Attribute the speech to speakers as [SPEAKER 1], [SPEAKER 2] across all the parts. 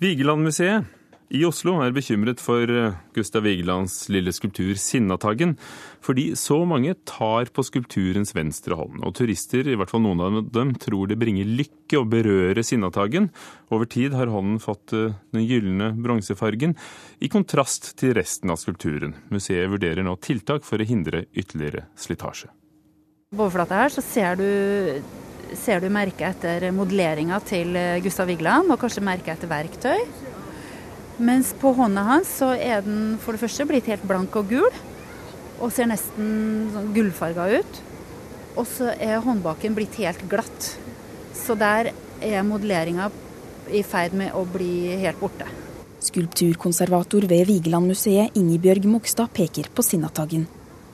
[SPEAKER 1] Vigelandmuseet i Oslo er bekymret for eh, Gustav Vigelands lille skulptur Sinnataggen, fordi så mange tar på skulpturens venstre hånd. Og turister, i hvert fall noen av dem, tror det bringer lykke å berøre Sinnataggen. Over tid har hånden fått eh, den gylne bronsefargen, i kontrast til resten av skulpturen. Museet vurderer nå tiltak for å hindre ytterligere slitasje.
[SPEAKER 2] På overflata her så ser du ser du merke etter modelleringa til eh, Gustav Vigeland, og kanskje merke etter verktøy. Mens på hånda hans så er den for det første blitt helt blank og gul, og ser nesten sånn gullfarga ut. Og så er håndbaken blitt helt glatt. Så der er modelleringa i ferd med å bli helt borte.
[SPEAKER 3] Skulpturkonservator ved Vigelandmuseet Ingebjørg Mogstad peker på Sinnataggen.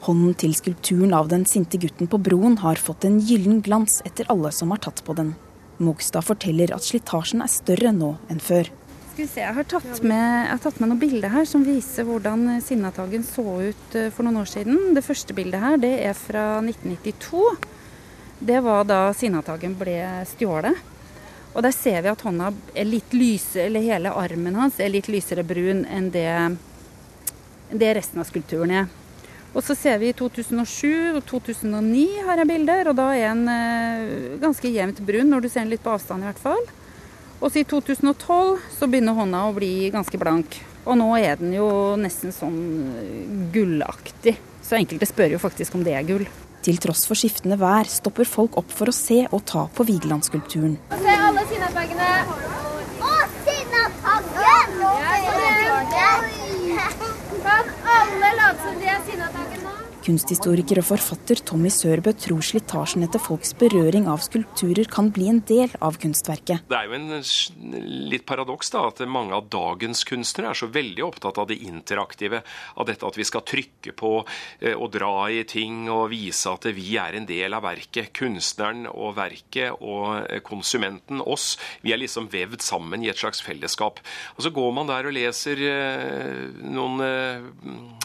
[SPEAKER 3] Hånden til skulpturen av den sinte gutten på broen har fått en gyllen glans etter alle som har tatt på den. Mogstad forteller at slitasjen er større nå enn før.
[SPEAKER 2] Skal vi se, Jeg har tatt med, har tatt med noen bilder her som viser hvordan Sinnataggen så ut eh, for noen år siden. Det første bildet her det er fra 1992. Det var da Sinnataggen ble stjålet. Og Der ser vi at hånda er litt lyse, eller hele armen hans er litt lysere brun enn det, det resten av skulpturen er. Og så ser vi i 2007 og 2009 har jeg bilder, og da er den eh, ganske jevnt brun, når du ser den litt på avstand i hvert fall. Og så i 2012 så begynner hånda å bli ganske blank. Og nå er den jo nesten sånn gullaktig. Så enkelte spør jo faktisk om det er gull.
[SPEAKER 3] Til tross for skiftende vær stopper folk opp for å se og ta på Vigelandsskulpturen.
[SPEAKER 4] Se alle sinnatagene! Å, sinnataggen! Kan alle late som de er sinnataggen nå?
[SPEAKER 3] Kunsthistoriker og forfatter Tommy Sørbø tror slitasjen etter folks berøring av skulpturer kan bli en del av kunstverket.
[SPEAKER 5] Det er jo en litt paradoks da, at mange av dagens kunstnere er så veldig opptatt av det interaktive. Av dette at vi skal trykke på eh, og dra i ting og vise at vi er en del av verket. Kunstneren og verket og eh, konsumenten, oss, vi er liksom vevd sammen i et slags fellesskap. Og Så går man der og leser eh, noen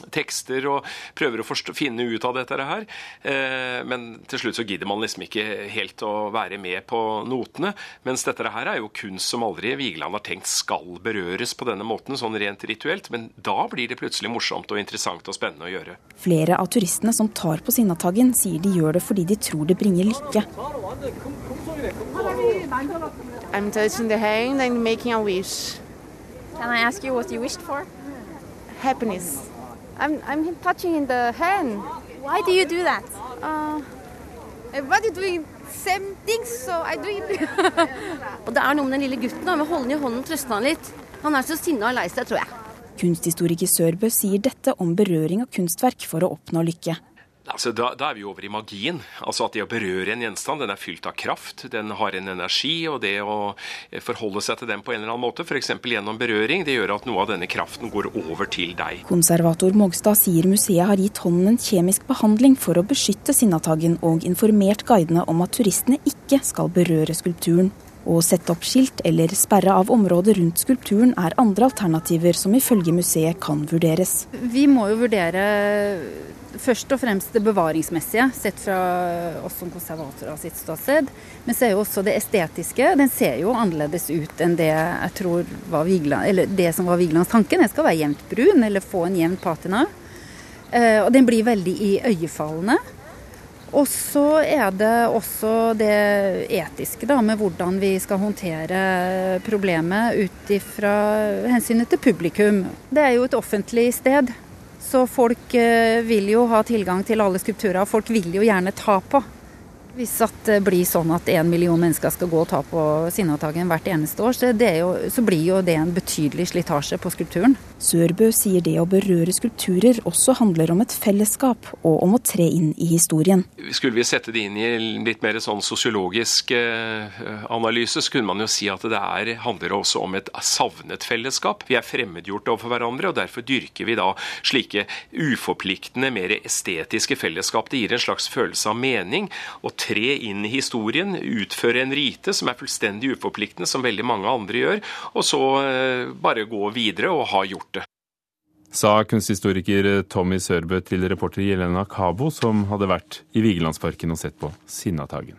[SPEAKER 5] tekster og prøver å forstå, finne ut av dette her. Eh, men til slutt så gidder man liksom ikke helt å være med på notene. Mens dette her er jo kunst som aldri Vigeland har tenkt skal berøres på denne måten, sånn rent rituelt. Men da blir det plutselig morsomt og interessant og spennende å gjøre.
[SPEAKER 3] Flere av turistene som tar på Sinnataggen, sier de gjør det fordi de tror det bringer lykke.
[SPEAKER 6] I'm touching the hand and making a wish.
[SPEAKER 4] Can I ask you what you wished for?
[SPEAKER 6] Happiness. I'm, I'm touching the hand.
[SPEAKER 4] Why do you do that?
[SPEAKER 6] Uh, everybody doing same things, so I do it.
[SPEAKER 7] og det er noe med den lille gutten. da, med å holde den i hånden og trøste han litt. Han er så sinna og lei seg, tror jeg.
[SPEAKER 3] Kunsthistoriker Sørbø sier dette om berøring av kunstverk for å oppnå lykke.
[SPEAKER 5] Altså, da, da, er vi over i magien. Altså At det å berøre en gjenstand, den er fylt av kraft, den har en energi. Og det å forholde seg til den på en eller annen måte, f.eks. gjennom berøring, det gjør at noe av denne kraften går over til deg.
[SPEAKER 3] Konservator Mogstad sier museet har gitt hånden en kjemisk behandling for å beskytte Sinnataggen, og informert guidene om at turistene ikke skal berøre skulpturen. Å sette opp skilt eller sperre av området rundt skulpturen er andre alternativer som ifølge museet kan vurderes.
[SPEAKER 2] Vi må jo vurdere først og fremst det bevaringsmessige, sett fra oss som konservatorer sitt ståsted. Men så er jo også det estetiske. Den ser jo annerledes ut enn det jeg tror var Vigeland, eller det som var Vigelands tanke. Den skal være jevnt brun, eller få en jevn patina. Eh, og den blir veldig iøynefallende. Og så er det også det etiske da, med hvordan vi skal håndtere problemet ut ifra hensynet til publikum. Det er jo et offentlig sted. Så folk eh, vil jo ha tilgang til alle skulpturer. Folk vil jo gjerne ta på. Hvis det blir sånn at én million mennesker skal gå og ta på Sinnataggen hvert eneste år, så, jo, så, blir jo det en betydelig slitasje på skulpturen.
[SPEAKER 3] Sørbø sier det å berøre skulpturer også handler om et fellesskap og om å tre inn i historien.
[SPEAKER 5] Skulle vi sette det inn i litt mer sånn sosiologisk eh, analyse, så kunne man jo si at det er, handler også om et savnet fellesskap. Vi er fremmedgjort overfor hverandre, og derfor dyrker vi da slike uforpliktende, mer estetiske fellesskap. Det gir en slags følelse av mening. Å tre inn i historien, utføre en rite som er fullstendig uforpliktende, som veldig mange andre gjør, og så eh, bare gå videre og ha gjort.
[SPEAKER 1] Sa kunsthistoriker Tommy Sørbø til reporter Jelena Kabo, som hadde vært i Vigelandsparken og sett på Sinnataggen.